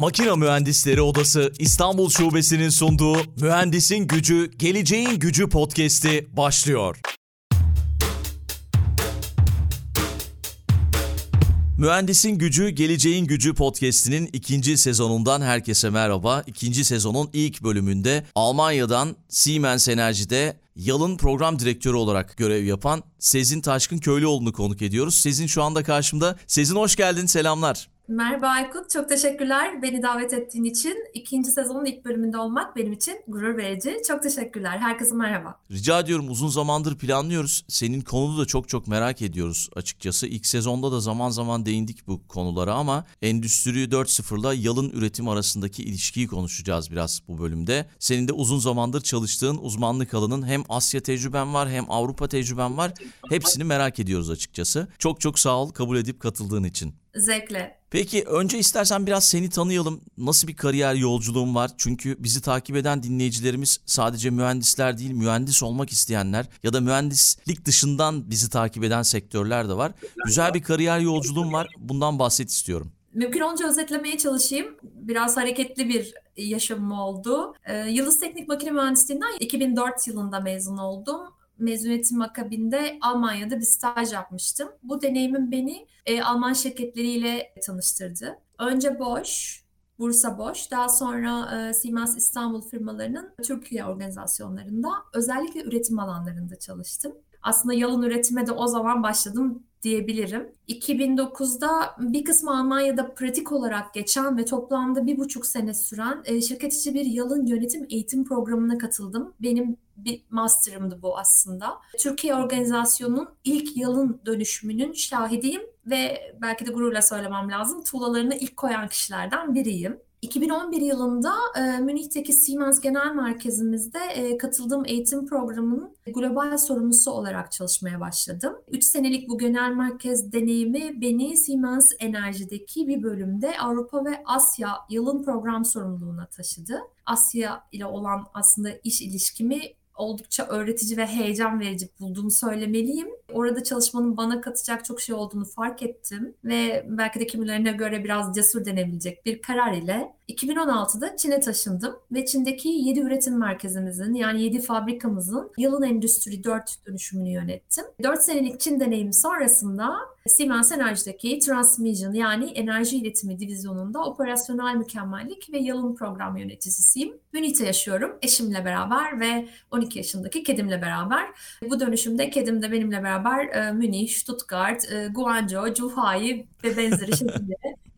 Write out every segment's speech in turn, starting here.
Makina Mühendisleri Odası İstanbul Şubesi'nin sunduğu Mühendisin Gücü, Geleceğin Gücü podcast'i başlıyor. Mühendisin Gücü, Geleceğin Gücü podcast'inin ikinci sezonundan herkese merhaba. İkinci sezonun ilk bölümünde Almanya'dan Siemens Enerji'de Yalın program direktörü olarak görev yapan Sezin Taşkın Köylüoğlu'nu konuk ediyoruz. Sezin şu anda karşımda. Sezin hoş geldin, selamlar. Merhaba Aykut, çok teşekkürler beni davet ettiğin için. İkinci sezonun ilk bölümünde olmak benim için gurur verici. Çok teşekkürler. Herkese merhaba. Rica ediyorum uzun zamandır planlıyoruz. Senin konunu da çok çok merak ediyoruz açıkçası. İlk sezonda da zaman zaman değindik bu konulara ama Endüstri 4.0'la yalın üretim arasındaki ilişkiyi konuşacağız biraz bu bölümde. Senin de uzun zamandır çalıştığın uzmanlık alanın hem Asya tecrüben var hem Avrupa tecrüben var. Hepsini merak ediyoruz açıkçası. Çok çok sağ ol kabul edip katıldığın için. Zevkle. Peki önce istersen biraz seni tanıyalım. Nasıl bir kariyer yolculuğun var? Çünkü bizi takip eden dinleyicilerimiz sadece mühendisler değil, mühendis olmak isteyenler ya da mühendislik dışından bizi takip eden sektörler de var. Güzel bir kariyer yolculuğun var. Bundan bahset istiyorum. Mümkün olunca özetlemeye çalışayım. Biraz hareketli bir yaşamım oldu. Ee, Yıldız Teknik Makine Mühendisliğinden 2004 yılında mezun oldum mezuniyetim akabinde Almanya'da bir staj yapmıştım. Bu deneyimim beni e, Alman şirketleriyle tanıştırdı. Önce Bosch, Bursa Bosch, daha sonra e, Siemens İstanbul firmalarının Türkiye organizasyonlarında özellikle üretim alanlarında çalıştım. Aslında yalın üretime de o zaman başladım diyebilirim. 2009'da bir kısmı Almanya'da pratik olarak geçen ve toplamda bir buçuk sene süren e, şirket içi bir yalın yönetim eğitim programına katıldım. Benim bir master'ımdı bu aslında. Türkiye organizasyonunun ilk yalın dönüşümünün şahidiyim ve belki de gururla söylemem lazım tuğlalarını ilk koyan kişilerden biriyim. 2011 yılında e, Münih'teki Siemens Genel Merkezimizde e, katıldığım eğitim programının global sorumlusu olarak çalışmaya başladım. 3 senelik bu genel merkez deneyimi beni Siemens Enerji'deki bir bölümde Avrupa ve Asya yılın program sorumluluğuna taşıdı. Asya ile olan aslında iş ilişkimi oldukça öğretici ve heyecan verici bulduğumu söylemeliyim. Orada çalışmanın bana katacak çok şey olduğunu fark ettim ve belki de kimilerine göre biraz cesur denebilecek bir karar ile 2016'da Çin'e taşındım ve Çin'deki 7 üretim merkezimizin yani 7 fabrikamızın yılın Endüstri 4 dönüşümünü yönettim. 4 senelik Çin deneyimi sonrasında Siemens Enerji'deki Transmission yani enerji iletimi divizyonunda operasyonel mükemmellik ve yalın program yöneticisiyim. Münih'te yaşıyorum eşimle beraber ve 12 yaşındaki kedimle beraber. Bu dönüşümde kedim de benimle beraber e, Münih, Stuttgart, e, Guangzhou, Zhuhai ve benzeri şekilde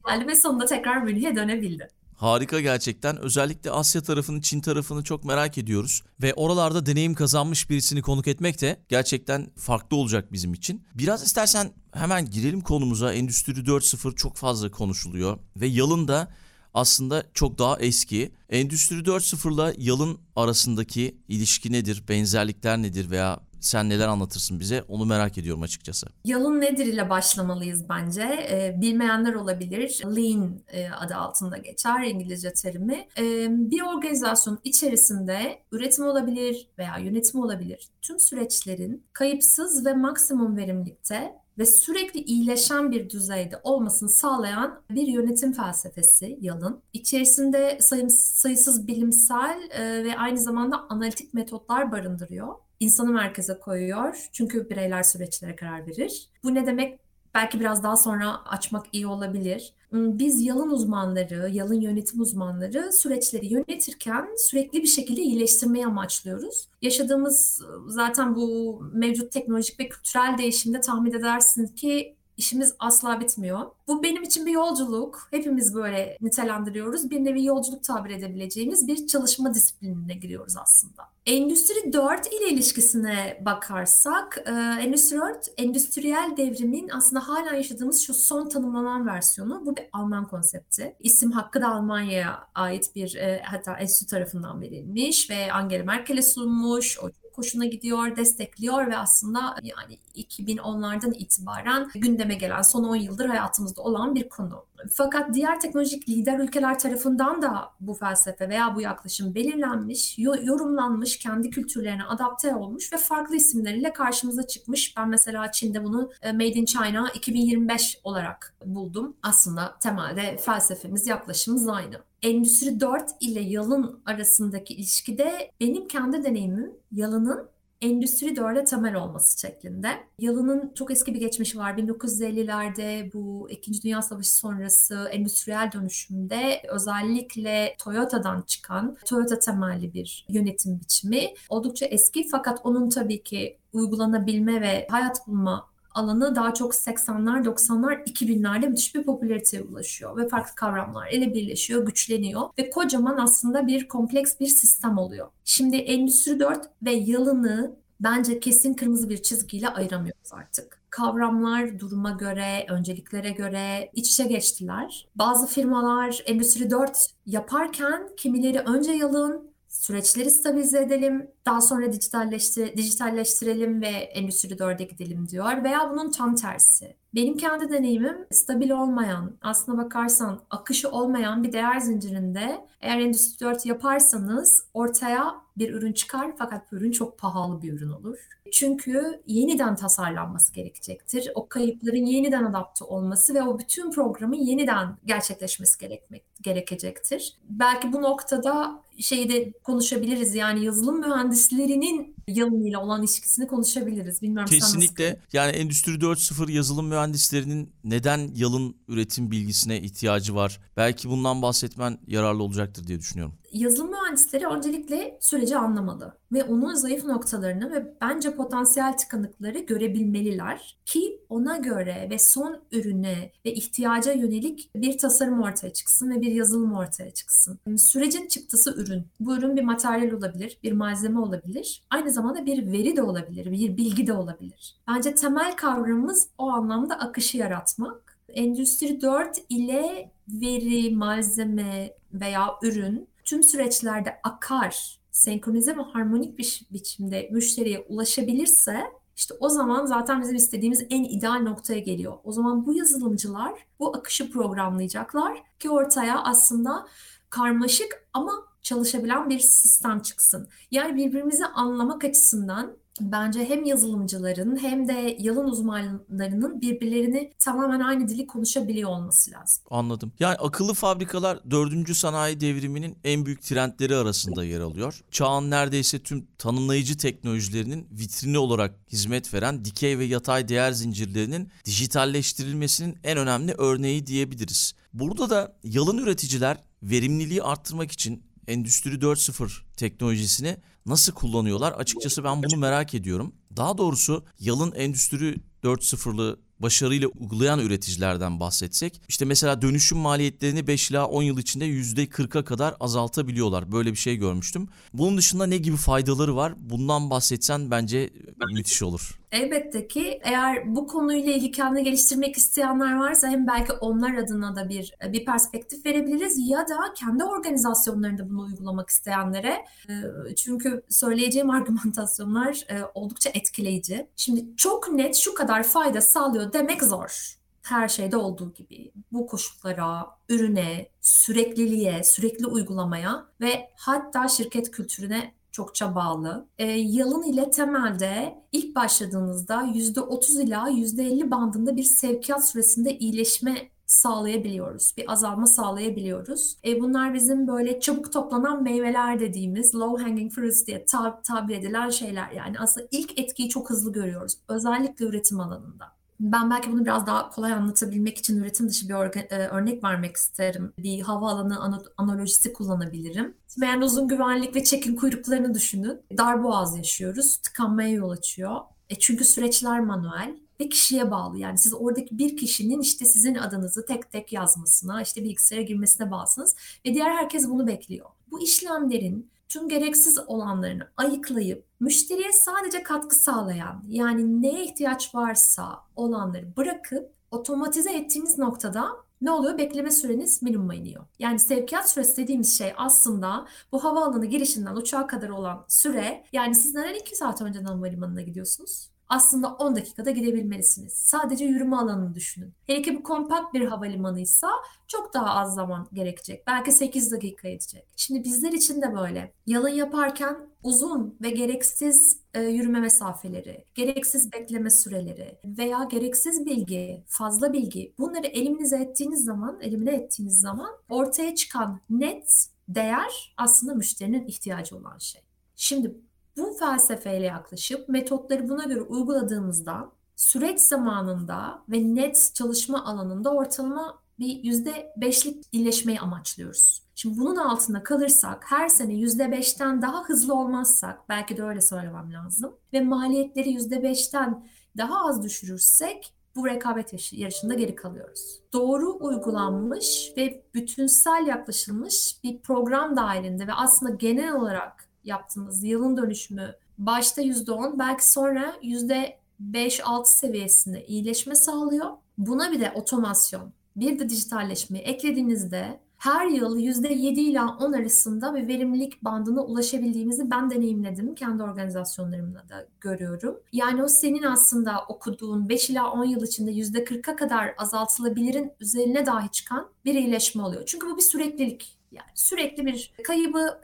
geldi ve sonunda tekrar Münih'e dönebildi. Harika gerçekten. Özellikle Asya tarafını, Çin tarafını çok merak ediyoruz. Ve oralarda deneyim kazanmış birisini konuk etmek de gerçekten farklı olacak bizim için. Biraz istersen hemen girelim konumuza. Endüstri 4.0 çok fazla konuşuluyor. Ve Yalın da aslında çok daha eski. Endüstri 4.0 ile Yalın arasındaki ilişki nedir? Benzerlikler nedir veya sen neler anlatırsın bize onu merak ediyorum açıkçası. Yalın nedir ile başlamalıyız bence. E, bilmeyenler olabilir. Lean e, adı altında geçer İngilizce terimi. E, bir organizasyon içerisinde üretim olabilir veya yönetim olabilir. Tüm süreçlerin kayıpsız ve maksimum verimlilikte ve sürekli iyileşen bir düzeyde olmasını sağlayan bir yönetim felsefesi Yalın. İçerisinde sayısız bilimsel e, ve aynı zamanda analitik metotlar barındırıyor insanı merkeze koyuyor. Çünkü bireyler süreçlere karar verir. Bu ne demek? Belki biraz daha sonra açmak iyi olabilir. Hmm, biz yalın uzmanları, yalın yönetim uzmanları süreçleri yönetirken sürekli bir şekilde iyileştirmeyi amaçlıyoruz. Yaşadığımız zaten bu mevcut teknolojik ve kültürel değişimde tahmin edersiniz ki işimiz asla bitmiyor. Bu benim için bir yolculuk. Hepimiz böyle nitelendiriyoruz. Bir nevi yolculuk tabir edebileceğimiz bir çalışma disiplinine giriyoruz aslında. Endüstri 4 ile ilişkisine bakarsak, e, Endüstri 4, endüstriyel devrimin aslında hala yaşadığımız şu son tanımlanan versiyonu. Bu bir Alman konsepti. İsim hakkı da Almanya'ya ait bir e, hatta enstitü tarafından verilmiş ve Angela Merkel'e sunmuş. O hoşuna gidiyor, destekliyor ve aslında yani 2010'lardan itibaren gündeme gelen son 10 yıldır hayatımızda olan bir konu Fakat diğer teknolojik lider ülkeler tarafından da bu felsefe veya bu yaklaşım belirlenmiş, yorumlanmış, kendi kültürlerine adapte olmuş ve farklı isimleriyle karşımıza çıkmış. Ben mesela Çin'de bunu e, Made in China 2025 olarak buldum. Aslında temelde felsefemiz, yaklaşımımız aynı. Endüstri 4 ile yalın arasındaki ilişkide benim kendi deneyimim yalının Endüstri 4'e temel olması şeklinde. Yalının çok eski bir geçmişi var. 1950'lerde bu 2. Dünya Savaşı sonrası endüstriyel dönüşümde özellikle Toyota'dan çıkan Toyota temelli bir yönetim biçimi. Oldukça eski fakat onun tabii ki uygulanabilme ve hayat bulma alanı daha çok 80'ler, 90'lar, 2000'lerde müthiş bir popülariteye ulaşıyor ve farklı kavramlar ele birleşiyor, güçleniyor ve kocaman aslında bir kompleks bir sistem oluyor. Şimdi Endüstri 4 ve yalını bence kesin kırmızı bir çizgiyle ayıramıyoruz artık. Kavramlar duruma göre, önceliklere göre iç içe geçtiler. Bazı firmalar Endüstri 4 yaparken kimileri önce yalın, süreçleri stabilize edelim, daha sonra dijitalleştir dijitalleştirelim ve Endüstri 4'e gidelim diyor veya bunun tam tersi. Benim kendi deneyimim stabil olmayan, aslına bakarsan akışı olmayan bir değer zincirinde eğer Endüstri 4 yaparsanız ortaya bir ürün çıkar fakat bu ürün çok pahalı bir ürün olur. Çünkü yeniden tasarlanması gerekecektir. O kayıpların yeniden adapte olması ve o bütün programın yeniden gerçekleşmesi gerekmek, gerekecektir. Belki bu noktada şeyi de konuşabiliriz yani yazılım mühendislerinin ile olan ilişkisini konuşabiliriz. Bilmiyorum Kesinlikle yani Endüstri 4.0 yazılım mühendislerinin neden yalın üretim bilgisine ihtiyacı var? Belki bundan bahsetmen yararlı olacaktır diye düşünüyorum yazılım mühendisleri öncelikle süreci anlamalı ve onun zayıf noktalarını ve bence potansiyel tıkanıkları görebilmeliler ki ona göre ve son ürüne ve ihtiyaca yönelik bir tasarım ortaya çıksın ve bir yazılım ortaya çıksın. Sürecin çıktısı ürün. Bu ürün bir materyal olabilir, bir malzeme olabilir. Aynı zamanda bir veri de olabilir, bir bilgi de olabilir. Bence temel kavramımız o anlamda akışı yaratmak. Endüstri 4 ile veri, malzeme veya ürün tüm süreçlerde akar, senkronize ve harmonik bir biçimde müşteriye ulaşabilirse işte o zaman zaten bizim istediğimiz en ideal noktaya geliyor. O zaman bu yazılımcılar bu akışı programlayacaklar ki ortaya aslında karmaşık ama çalışabilen bir sistem çıksın. Yani birbirimizi anlamak açısından bence hem yazılımcıların hem de yalın uzmanlarının birbirlerini tamamen aynı dili konuşabiliyor olması lazım. Anladım. Yani akıllı fabrikalar 4. sanayi devriminin en büyük trendleri arasında yer alıyor. Çağın neredeyse tüm tanımlayıcı teknolojilerinin vitrini olarak hizmet veren dikey ve yatay değer zincirlerinin dijitalleştirilmesinin en önemli örneği diyebiliriz. Burada da yalın üreticiler verimliliği arttırmak için Endüstri 4.0 teknolojisini nasıl kullanıyorlar? Açıkçası ben bunu merak ediyorum. Daha doğrusu yalın Endüstri 4.0'lı başarıyla uygulayan üreticilerden bahsetsek işte mesela dönüşüm maliyetlerini 5 ila 10 yıl içinde %40'a kadar azaltabiliyorlar. Böyle bir şey görmüştüm. Bunun dışında ne gibi faydaları var? Bundan bahsetsen bence müthiş olur. Elbette ki eğer bu konuyla ilgili kendini geliştirmek isteyenler varsa hem belki onlar adına da bir bir perspektif verebiliriz ya da kendi organizasyonlarında bunu uygulamak isteyenlere e, çünkü söyleyeceğim argümantasyonlar e, oldukça etkileyici. Şimdi çok net şu kadar fayda sağlıyor demek zor her şeyde olduğu gibi bu koşullara, ürüne, sürekliliğe, sürekli uygulamaya ve hatta şirket kültürüne çokça bağlı. E, yalın ile temelde ilk başladığınızda %30 ila %50 bandında bir sevkiyat süresinde iyileşme sağlayabiliyoruz. Bir azalma sağlayabiliyoruz. E bunlar bizim böyle çabuk toplanan meyveler dediğimiz low hanging fruits diye tab- tabir edilen şeyler. Yani aslında ilk etkiyi çok hızlı görüyoruz. Özellikle üretim alanında. Ben belki bunu biraz daha kolay anlatabilmek için üretim dışı bir e, örnek vermek isterim. Bir havaalanı analojisi kullanabilirim. Veya uzun güvenlik ve çekim kuyruklarını düşünün. Dar boğaz yaşıyoruz. Tıkanmaya yol açıyor. E çünkü süreçler manuel ve kişiye bağlı. Yani siz oradaki bir kişinin işte sizin adınızı tek tek yazmasına, işte bilgisayara girmesine bağlısınız ve diğer herkes bunu bekliyor. Bu işlemlerin tüm gereksiz olanlarını ayıklayıp müşteriye sadece katkı sağlayan yani neye ihtiyaç varsa olanları bırakıp otomatize ettiğiniz noktada ne oluyor? Bekleme süreniz minimuma iniyor. Yani sevkiyat süresi dediğimiz şey aslında bu havaalanı girişinden uçağa kadar olan süre. Yani siz neden 2 saat önceden havalimanına gidiyorsunuz? Aslında 10 dakikada gidebilmelisiniz. Sadece yürüme alanını düşünün. Hele ki bu kompakt bir havalimanıysa çok daha az zaman gerekecek. Belki 8 dakika edecek. Şimdi bizler için de böyle. Yalın yaparken uzun ve gereksiz e, yürüme mesafeleri, gereksiz bekleme süreleri veya gereksiz bilgi, fazla bilgi bunları eliminize ettiğiniz zaman, elimine ettiğiniz zaman ortaya çıkan net değer aslında müşterinin ihtiyacı olan şey. Şimdi bu felsefeyle yaklaşıp metotları buna göre uyguladığımızda süreç zamanında ve net çalışma alanında ortalama bir yüzde beşlik iyileşmeyi amaçlıyoruz. Şimdi bunun altında kalırsak her sene yüzde beşten daha hızlı olmazsak belki de öyle söylemem lazım ve maliyetleri yüzde beşten daha az düşürürsek bu rekabet yarışında geri kalıyoruz. Doğru uygulanmış ve bütünsel yaklaşılmış bir program dahilinde ve aslında genel olarak yaptığımız yılın dönüşümü başta %10 belki sonra %5-6 seviyesinde iyileşme sağlıyor. Buna bir de otomasyon, bir de dijitalleşme eklediğinizde her yıl %7 ile 10 arasında bir verimlilik bandına ulaşabildiğimizi ben deneyimledim. Kendi organizasyonlarımda da görüyorum. Yani o senin aslında okuduğun 5 ila 10 yıl içinde %40'a kadar azaltılabilirin üzerine dahi çıkan bir iyileşme oluyor. Çünkü bu bir süreklilik. Yani sürekli bir kaybı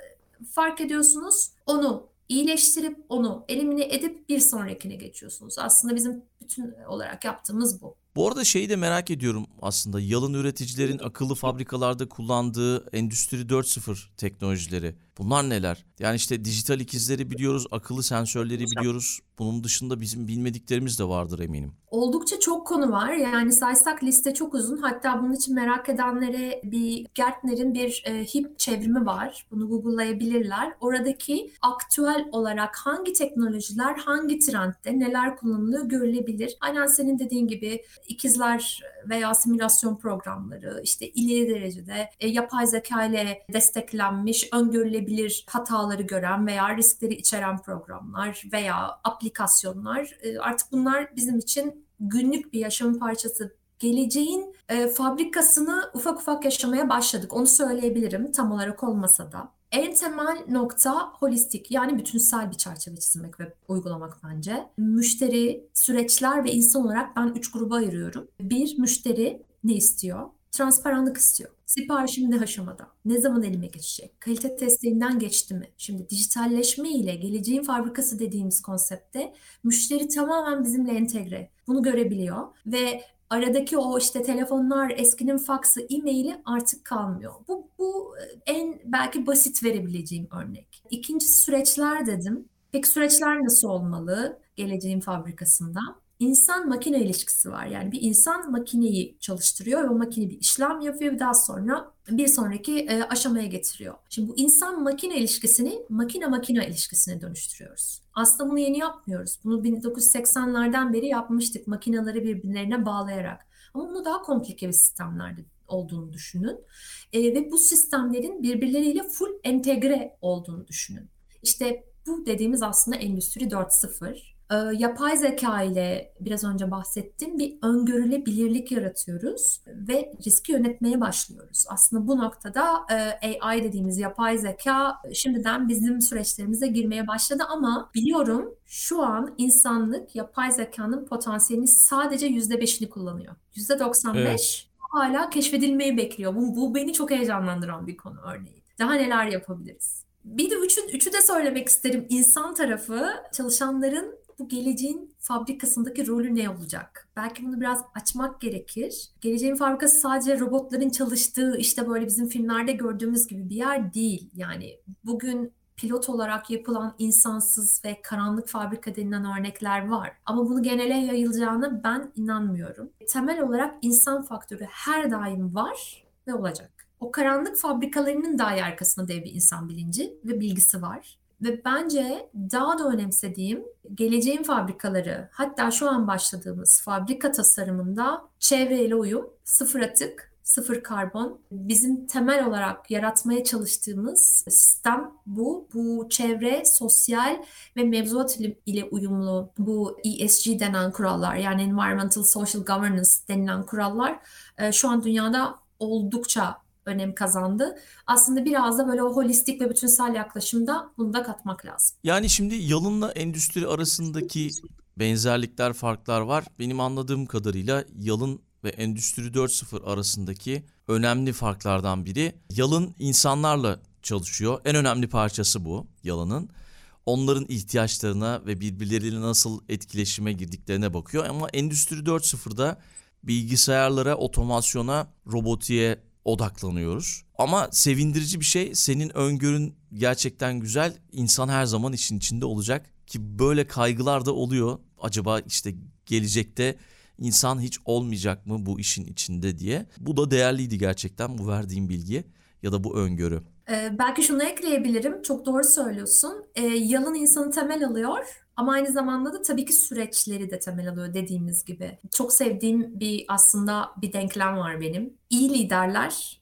fark ediyorsunuz. Onu iyileştirip onu elimine edip bir sonrakine geçiyorsunuz. Aslında bizim bütün olarak yaptığımız bu. Bu arada şeyi de merak ediyorum aslında yalın üreticilerin akıllı fabrikalarda kullandığı Endüstri 4.0 teknolojileri. Bunlar neler? Yani işte dijital ikizleri biliyoruz, akıllı sensörleri biliyoruz. Bunun dışında bizim bilmediklerimiz de vardır eminim. Oldukça çok konu var. Yani saysak liste çok uzun. Hatta bunun için merak edenlere bir Gartner'in bir e, HIP çevrimi var. Bunu Google'layabilirler. Oradaki aktüel olarak hangi teknolojiler hangi trendde neler kullanılıyor görülebilir. Aynen senin dediğin gibi ikizler veya simülasyon programları işte ileri derecede e, yapay zeka ile desteklenmiş öngörülebilir hataları gören veya riskleri içeren programlar veya aplikasyonlar e, artık bunlar bizim için günlük bir yaşamın parçası geleceğin e, fabrikasını ufak ufak yaşamaya başladık. Onu söyleyebilirim tam olarak olmasa da. En temel nokta holistik yani bütünsel bir çerçeve çizmek ve uygulamak bence. Müşteri, süreçler ve insan olarak ben üç gruba ayırıyorum. Bir, müşteri ne istiyor? Transparanlık istiyor. Siparişim ne aşamada? Ne zaman elime geçecek? Kalite testinden geçti mi? Şimdi dijitalleşme ile geleceğin fabrikası dediğimiz konsepte müşteri tamamen bizimle entegre. Bunu görebiliyor ve aradaki o işte telefonlar, eskinin faksı, e-maili artık kalmıyor. Bu, bu e, en belki basit verebileceğim örnek. İkinci süreçler dedim. Peki süreçler nasıl olmalı geleceğin fabrikasında? İnsan makine ilişkisi var. Yani bir insan makineyi çalıştırıyor ve o makine bir işlem yapıyor ve daha sonra bir sonraki e, aşamaya getiriyor. Şimdi bu insan makine ilişkisini makine makine ilişkisine dönüştürüyoruz. Aslında bunu yeni yapmıyoruz. Bunu 1980'lerden beri yapmıştık makineleri birbirlerine bağlayarak. Ama bunu daha komplike bir sistemlerde olduğunu düşünün. E, ve bu sistemlerin birbirleriyle full entegre olduğunu düşünün. İşte bu dediğimiz aslında Endüstri 4.0 e, yapay zeka ile biraz önce bahsettim bir öngörülebilirlik yaratıyoruz ve riski yönetmeye başlıyoruz. Aslında bu noktada e, AI dediğimiz yapay zeka şimdiden bizim süreçlerimize girmeye başladı ama biliyorum şu an insanlık yapay zekanın potansiyelini sadece yüzde beşini kullanıyor. Yüzde 95 evet. hala keşfedilmeyi bekliyor. Bu, bu beni çok heyecanlandıran bir konu örneğin. Daha neler yapabiliriz? Bir de üçü, üçü de söylemek isterim. İnsan tarafı çalışanların bu geleceğin fabrikasındaki rolü ne olacak? Belki bunu biraz açmak gerekir. Geleceğin fabrikası sadece robotların çalıştığı işte böyle bizim filmlerde gördüğümüz gibi bir yer değil. Yani bugün pilot olarak yapılan insansız ve karanlık fabrika denilen örnekler var. Ama bunu genele yayılacağına ben inanmıyorum. Temel olarak insan faktörü her daim var ve olacak. O karanlık fabrikalarının dahi arkasında dev bir insan bilinci ve bilgisi var. Ve bence daha da önemsediğim geleceğin fabrikaları hatta şu an başladığımız fabrika tasarımında çevreyle uyum, sıfır atık, sıfır karbon. Bizim temel olarak yaratmaya çalıştığımız sistem bu. Bu çevre, sosyal ve mevzuat ile uyumlu bu ESG denen kurallar yani Environmental Social Governance denilen kurallar e, şu an dünyada oldukça önem kazandı. Aslında biraz da böyle o holistik ve bütünsel yaklaşımda bunu da katmak lazım. Yani şimdi yalınla endüstri arasındaki benzerlikler, farklar var. Benim anladığım kadarıyla Yalın ve Endüstri 4.0 arasındaki önemli farklardan biri Yalın insanlarla çalışıyor. En önemli parçası bu Yalın'ın. Onların ihtiyaçlarına ve birbirleriyle nasıl etkileşime girdiklerine bakıyor. Ama Endüstri 4.0'da bilgisayarlara, otomasyona, robotiğe odaklanıyoruz. Ama sevindirici bir şey senin öngörün gerçekten güzel. İnsan her zaman işin içinde olacak ki böyle kaygılar da oluyor. Acaba işte gelecekte insan hiç olmayacak mı bu işin içinde diye. Bu da değerliydi gerçekten bu verdiğim bilgi ya da bu öngörü. Ee, belki şunu ekleyebilirim. Çok doğru söylüyorsun. Ee, yalın insanı temel alıyor ama aynı zamanda da tabii ki süreçleri de temel alıyor dediğimiz gibi. Çok sevdiğim bir aslında bir denklem var benim. İyi liderler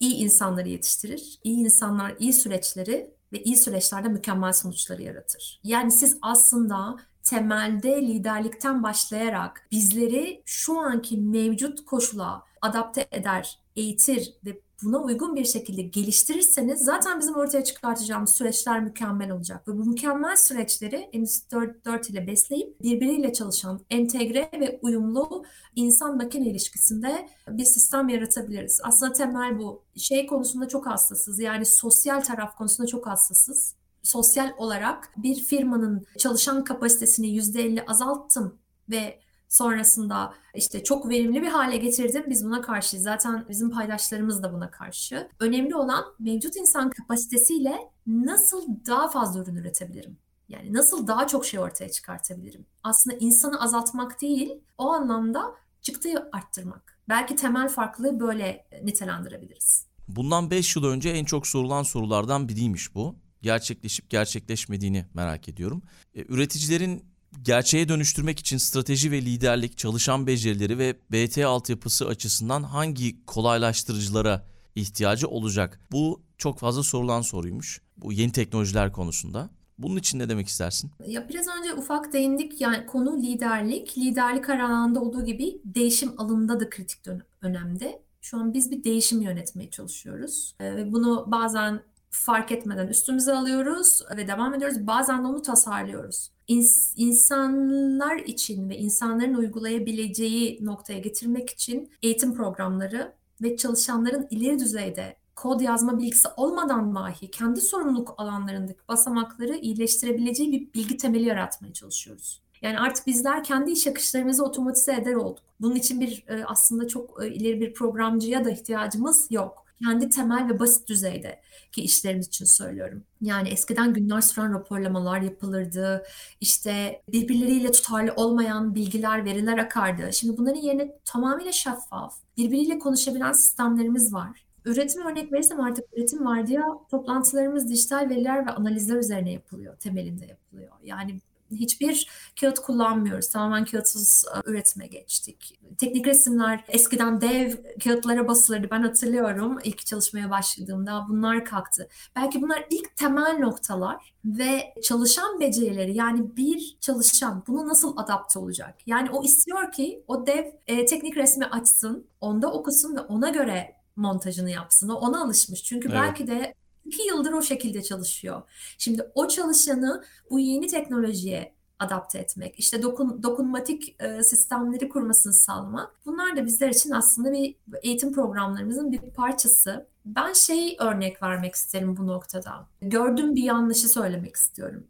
iyi insanları yetiştirir. İyi insanlar iyi süreçleri ve iyi süreçlerde mükemmel sonuçları yaratır. Yani siz aslında temelde liderlikten başlayarak bizleri şu anki mevcut koşula adapte eder, eğitir ve buna uygun bir şekilde geliştirirseniz zaten bizim ortaya çıkartacağımız süreçler mükemmel olacak. Ve bu mükemmel süreçleri Endüstri 4, 4 ile besleyip birbiriyle çalışan, entegre ve uyumlu insan-makine ilişkisinde bir sistem yaratabiliriz. Aslında temel bu. Şey konusunda çok hassasız. Yani sosyal taraf konusunda çok hassasız. Sosyal olarak bir firmanın çalışan kapasitesini %50 azalttım ve Sonrasında işte çok verimli bir hale getirdim. Biz buna karşı zaten bizim paydaşlarımız da buna karşı. Önemli olan mevcut insan kapasitesiyle nasıl daha fazla ürün üretebilirim? Yani nasıl daha çok şey ortaya çıkartabilirim? Aslında insanı azaltmak değil, o anlamda çıktıyı arttırmak. Belki temel farklılığı böyle nitelendirebiliriz. Bundan 5 yıl önce en çok sorulan sorulardan biriymiş bu. Gerçekleşip gerçekleşmediğini merak ediyorum. E, üreticilerin gerçeğe dönüştürmek için strateji ve liderlik, çalışan becerileri ve BT altyapısı açısından hangi kolaylaştırıcılara ihtiyacı olacak? Bu çok fazla sorulan soruymuş. Bu yeni teknolojiler konusunda. Bunun için ne demek istersin? Ya biraz önce ufak değindik yani konu liderlik. Liderlik her olduğu gibi değişim alanında da kritik önemde. Şu an biz bir değişim yönetmeye çalışıyoruz. Ee, ve bunu bazen fark etmeden üstümüze alıyoruz ve devam ediyoruz. Bazen de onu tasarlıyoruz. İns- insanlar için ve insanların uygulayabileceği noktaya getirmek için eğitim programları ve çalışanların ileri düzeyde kod yazma bilgisi olmadan dahi kendi sorumluluk alanlarındaki basamakları iyileştirebileceği bir bilgi temeli yaratmaya çalışıyoruz. Yani artık bizler kendi iş akışlarımızı otomatize eder olduk. Bunun için bir e, aslında çok e, ileri bir programcıya da ihtiyacımız yok kendi temel ve basit düzeyde ki işlerimiz için söylüyorum. Yani eskiden günler süren raporlamalar yapılırdı. İşte birbirleriyle tutarlı olmayan bilgiler, veriler akardı. Şimdi bunların yerine tamamıyla şeffaf, birbiriyle konuşabilen sistemlerimiz var. Üretim örnek verirsem artık üretim var diye toplantılarımız dijital veriler ve analizler üzerine yapılıyor, temelinde yapılıyor. Yani hiçbir kağıt kullanmıyoruz. Tamamen kağıtsız e, üretime geçtik. Teknik resimler eskiden dev kağıtlara basılırdı. Ben hatırlıyorum ilk çalışmaya başladığımda bunlar kalktı. Belki bunlar ilk temel noktalar ve çalışan becerileri yani bir çalışan bunu nasıl adapte olacak? Yani o istiyor ki o dev e, teknik resmi açsın, onda okusun ve ona göre montajını yapsın. O ona alışmış. Çünkü evet. belki de iki yıldır o şekilde çalışıyor. Şimdi o çalışanı bu yeni teknolojiye adapte etmek, işte dokun, dokunmatik e, sistemleri kurmasını sağlamak. Bunlar da bizler için aslında bir eğitim programlarımızın bir parçası. Ben şey örnek vermek isterim bu noktada. Gördüğüm bir yanlışı söylemek istiyorum.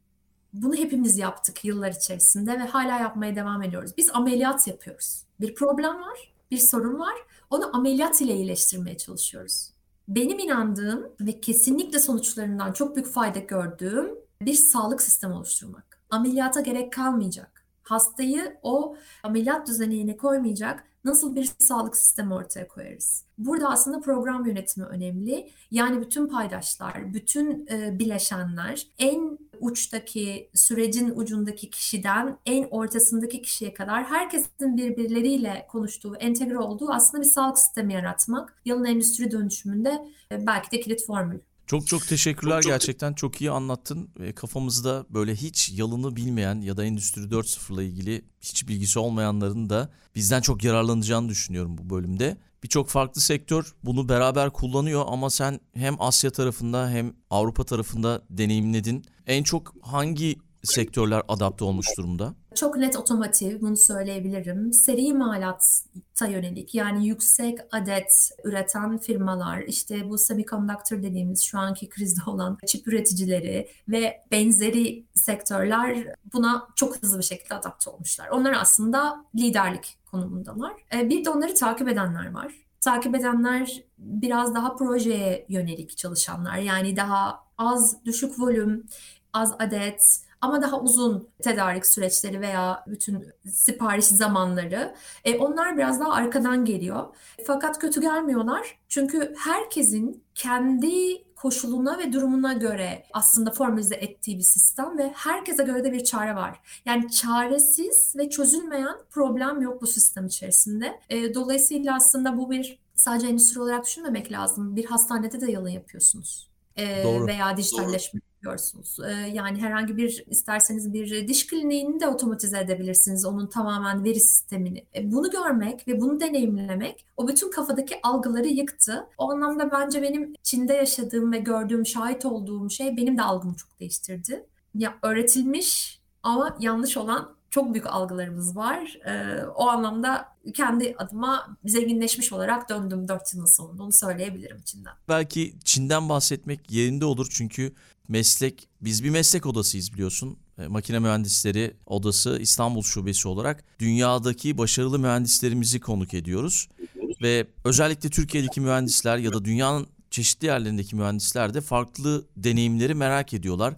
Bunu hepimiz yaptık yıllar içerisinde ve hala yapmaya devam ediyoruz. Biz ameliyat yapıyoruz. Bir problem var, bir sorun var. Onu ameliyat ile iyileştirmeye çalışıyoruz benim inandığım ve kesinlikle sonuçlarından çok büyük fayda gördüğüm bir sağlık sistemi oluşturmak. Ameliyata gerek kalmayacak. Hastayı o ameliyat düzenine koymayacak nasıl bir sağlık sistemi ortaya koyarız? Burada aslında program yönetimi önemli. Yani bütün paydaşlar, bütün e, bileşenler en uçtaki, sürecin ucundaki kişiden en ortasındaki kişiye kadar herkesin birbirleriyle konuştuğu, entegre olduğu aslında bir sağlık sistemi yaratmak. Yalın endüstri dönüşümünde e, belki de kilit formül. Çok çok teşekkürler çok, çok... gerçekten çok iyi anlattın. ve Kafamızda böyle hiç yalını bilmeyen ya da Endüstri 4.0 ile ilgili hiç bilgisi olmayanların da bizden çok yararlanacağını düşünüyorum bu bölümde. Birçok farklı sektör bunu beraber kullanıyor ama sen hem Asya tarafında hem Avrupa tarafında deneyimledin. En çok hangi sektörler adapte olmuş durumda? Çok net otomotiv, bunu söyleyebilirim. Seri imalata yönelik yani yüksek adet üreten firmalar, işte bu semiconductor dediğimiz şu anki krizde olan çip üreticileri ve benzeri sektörler buna çok hızlı bir şekilde adapte olmuşlar. Onlar aslında liderlik konumundalar. E, bir de onları takip edenler var. Takip edenler biraz daha projeye yönelik çalışanlar. Yani daha az, düşük volüm, az adet, ama daha uzun tedarik süreçleri veya bütün sipariş zamanları. E, onlar biraz daha arkadan geliyor. Fakat kötü gelmiyorlar. Çünkü herkesin kendi koşuluna ve durumuna göre aslında formülize ettiği bir sistem ve herkese göre de bir çare var. Yani çaresiz ve çözülmeyen problem yok bu sistem içerisinde. E, dolayısıyla aslında bu bir sadece endüstri olarak düşünmemek lazım. Bir hastanede de yalın yapıyorsunuz. E, Doğru. Veya dijitalleşme yapıyorsunuz. Ee, yani herhangi bir isterseniz bir diş kliniğini de otomatize edebilirsiniz. Onun tamamen veri sistemini. E, bunu görmek ve bunu deneyimlemek o bütün kafadaki algıları yıktı. O anlamda bence benim Çin'de yaşadığım ve gördüğüm, şahit olduğum şey benim de algımı çok değiştirdi. Ya öğretilmiş ama yanlış olan çok büyük algılarımız var. Ee, o anlamda kendi adıma zenginleşmiş olarak döndüm 4 yılın sonunda onu söyleyebilirim Çin'den. Belki Çin'den bahsetmek yerinde olur çünkü meslek, biz bir meslek odasıyız biliyorsun. E, makine Mühendisleri Odası İstanbul Şubesi olarak dünyadaki başarılı mühendislerimizi konuk ediyoruz. Ve özellikle Türkiye'deki mühendisler ya da dünyanın çeşitli yerlerindeki mühendisler de farklı deneyimleri merak ediyorlar.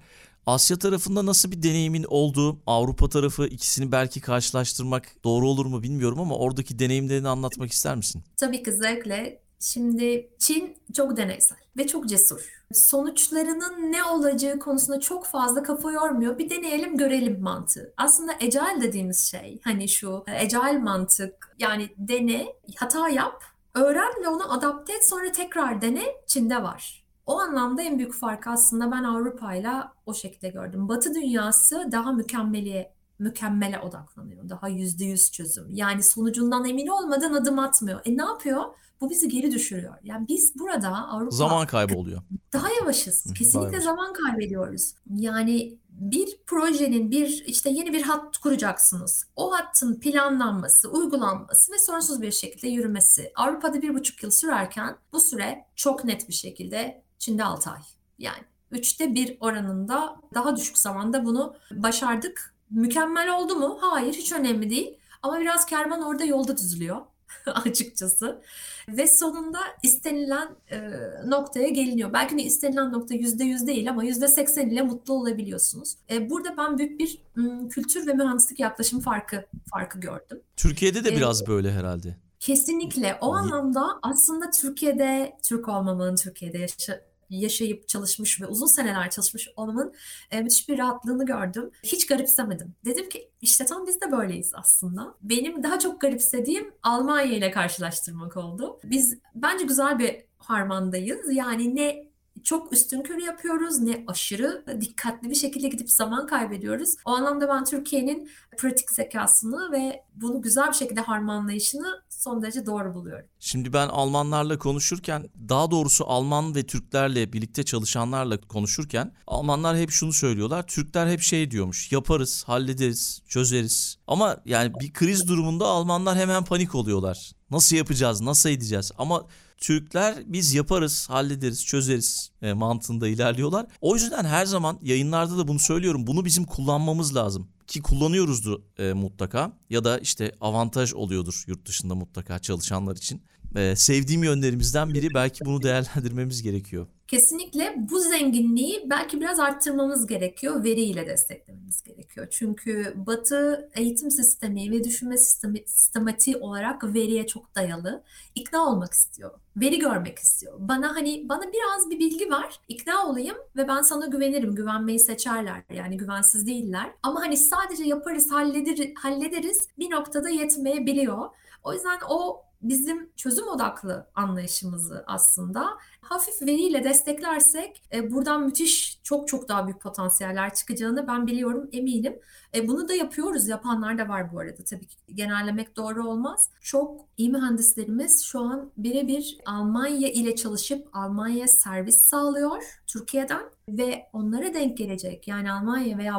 Asya tarafında nasıl bir deneyimin olduğu, Avrupa tarafı ikisini belki karşılaştırmak doğru olur mu bilmiyorum ama oradaki deneyimlerini anlatmak ister misin? Tabii ki zevkle. Şimdi Çin çok deneysel ve çok cesur. Sonuçlarının ne olacağı konusunda çok fazla kafa yormuyor. Bir deneyelim görelim mantığı. Aslında agile dediğimiz şey hani şu agile mantık yani dene, hata yap, öğren ve onu adapte et sonra tekrar dene Çin'de var. O anlamda en büyük fark aslında ben Avrupa'yla o şekilde gördüm. Batı dünyası daha mükemmeliye mükemmele odaklanıyor. Daha yüzde yüz çözüm. Yani sonucundan emin olmadan adım atmıyor. E ne yapıyor? Bu bizi geri düşürüyor. Yani biz burada Avrupa... Zaman kaybı oluyor. Daha yavaşız. Kesinlikle zaman kaybediyoruz. Yani bir projenin bir işte yeni bir hat kuracaksınız. O hattın planlanması, uygulanması ve sorunsuz bir şekilde yürümesi. Avrupa'da bir buçuk yıl sürerken bu süre çok net bir şekilde Çin'de 6 ay. Yani üçte bir oranında daha düşük zamanda bunu başardık. Mükemmel oldu mu? Hayır, hiç önemli değil. Ama biraz kervan orada yolda düzülüyor açıkçası. Ve sonunda istenilen e, noktaya geliniyor. Belki de istenilen nokta yüzde yüz değil ama yüzde seksen ile mutlu olabiliyorsunuz. E, burada ben büyük bir m, kültür ve mühendislik yaklaşım farkı farkı gördüm. Türkiye'de de e, biraz böyle herhalde. Kesinlikle. O anlamda aslında Türkiye'de, Türk olmamın, Türkiye'de yaşa, yaşayıp çalışmış ve uzun seneler çalışmış olmanın e, müthiş bir rahatlığını gördüm. Hiç garipsemedim. Dedim ki işte tam biz de böyleyiz aslında. Benim daha çok garipsediğim Almanya ile karşılaştırmak oldu. Biz bence güzel bir harmandayız. Yani ne çok üstün körü yapıyoruz ne aşırı dikkatli bir şekilde gidip zaman kaybediyoruz. O anlamda ben Türkiye'nin pratik zekasını ve bunu güzel bir şekilde harmanlayışını son derece doğru buluyorum. Şimdi ben Almanlarla konuşurken daha doğrusu Alman ve Türklerle birlikte çalışanlarla konuşurken Almanlar hep şunu söylüyorlar. Türkler hep şey diyormuş. Yaparız, hallederiz, çözeriz. Ama yani bir kriz durumunda Almanlar hemen panik oluyorlar. Nasıl yapacağız, nasıl edeceğiz? Ama Türkler biz yaparız, hallederiz, çözeriz e, mantığında ilerliyorlar. O yüzden her zaman yayınlarda da bunu söylüyorum. Bunu bizim kullanmamız lazım ki kullanıyoruzdur e, mutlaka ya da işte avantaj oluyordur yurt dışında mutlaka çalışanlar için. E, sevdiğim yönlerimizden biri belki bunu değerlendirmemiz gerekiyor. Kesinlikle bu zenginliği belki biraz arttırmamız gerekiyor, veriyle desteklememiz gerekiyor. Çünkü Batı eğitim sistemi ve düşünme sistemi, sistematiği olarak veriye çok dayalı. İkna olmak istiyor, veri görmek istiyor. Bana hani bana biraz bir bilgi var, ikna olayım ve ben sana güvenirim. Güvenmeyi seçerler yani güvensiz değiller. Ama hani sadece yaparız, hallederiz, hallederiz bir noktada yetmeyebiliyor. O yüzden o bizim çözüm odaklı anlayışımızı aslında hafif veriyle desteklersek e, buradan müthiş çok çok daha büyük potansiyeller çıkacağını ben biliyorum eminim. E, bunu da yapıyoruz yapanlar da var bu arada tabii ki genellemek doğru olmaz. Çok iyi mühendislerimiz şu an birebir Almanya ile çalışıp Almanya'ya servis sağlıyor Türkiye'den ve onlara denk gelecek yani Almanya veya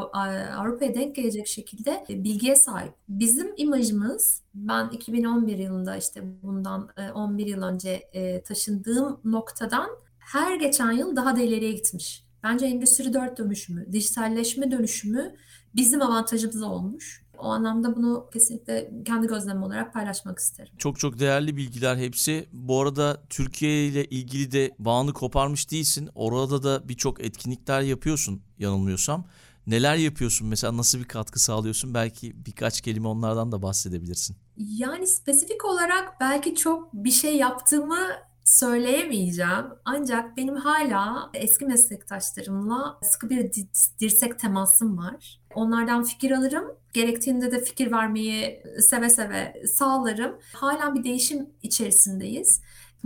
Avrupa'ya denk gelecek şekilde bilgiye sahip. Bizim imajımız ben 2011 yılında işte bundan 11 yıl önce taşındığım noktadan her geçen yıl daha da ileriye gitmiş. Bence Endüstri 4 dönüşümü, dijitalleşme dönüşümü bizim avantajımız olmuş. O anlamda bunu kesinlikle kendi gözlemim olarak paylaşmak isterim. Çok çok değerli bilgiler hepsi. Bu arada Türkiye ile ilgili de bağını koparmış değilsin. Orada da birçok etkinlikler yapıyorsun yanılmıyorsam. Neler yapıyorsun mesela nasıl bir katkı sağlıyorsun? Belki birkaç kelime onlardan da bahsedebilirsin. Yani spesifik olarak belki çok bir şey yaptığımı söyleyemeyeceğim. Ancak benim hala eski meslektaşlarımla sıkı bir dirsek temasım var. Onlardan fikir alırım. Gerektiğinde de fikir vermeyi seve seve sağlarım. Hala bir değişim içerisindeyiz.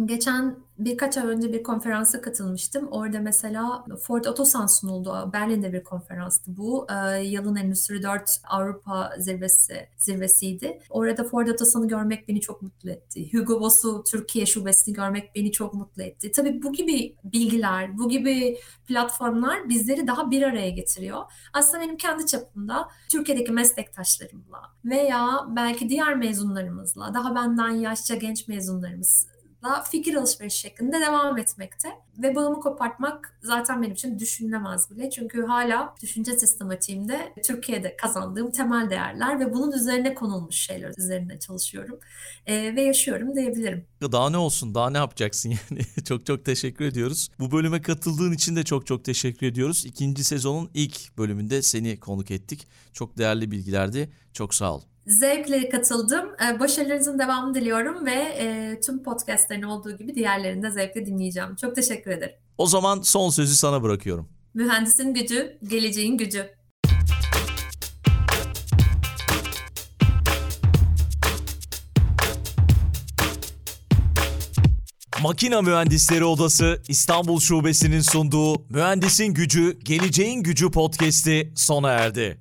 Geçen birkaç ay önce bir konferansa katılmıştım. Orada mesela Ford Otosan sunuldu. Berlin'de bir konferanstı bu. Ee, yılın Endüstri 4 Avrupa zirvesi zirvesiydi. Orada Ford Otosan'ı görmek beni çok mutlu etti. Hugo Boss'u Türkiye şubesini görmek beni çok mutlu etti. Tabii bu gibi bilgiler, bu gibi platformlar bizleri daha bir araya getiriyor. Aslında benim kendi çapımda Türkiye'deki meslektaşlarımla veya belki diğer mezunlarımızla, daha benden yaşça genç mezunlarımız fikir alışverişi şeklinde devam etmekte. Ve bağımı kopartmak zaten benim için düşünülemez bile. Çünkü hala düşünce sistematiğimde Türkiye'de kazandığım temel değerler ve bunun üzerine konulmuş şeyler üzerine çalışıyorum ee, ve yaşıyorum diyebilirim. Daha ne olsun, daha ne yapacaksın yani? çok çok teşekkür ediyoruz. Bu bölüme katıldığın için de çok çok teşekkür ediyoruz. İkinci sezonun ilk bölümünde seni konuk ettik. Çok değerli bilgilerdi. Çok sağ ol. Zevkle katıldım. Ee, başarılarınızın devamını diliyorum ve e, tüm podcastlerin olduğu gibi diğerlerini de zevkle dinleyeceğim. Çok teşekkür ederim. O zaman son sözü sana bırakıyorum. Mühendisin gücü, geleceğin gücü. Makina Mühendisleri Odası İstanbul Şubesi'nin sunduğu Mühendisin Gücü, Geleceğin Gücü podcast'i sona erdi.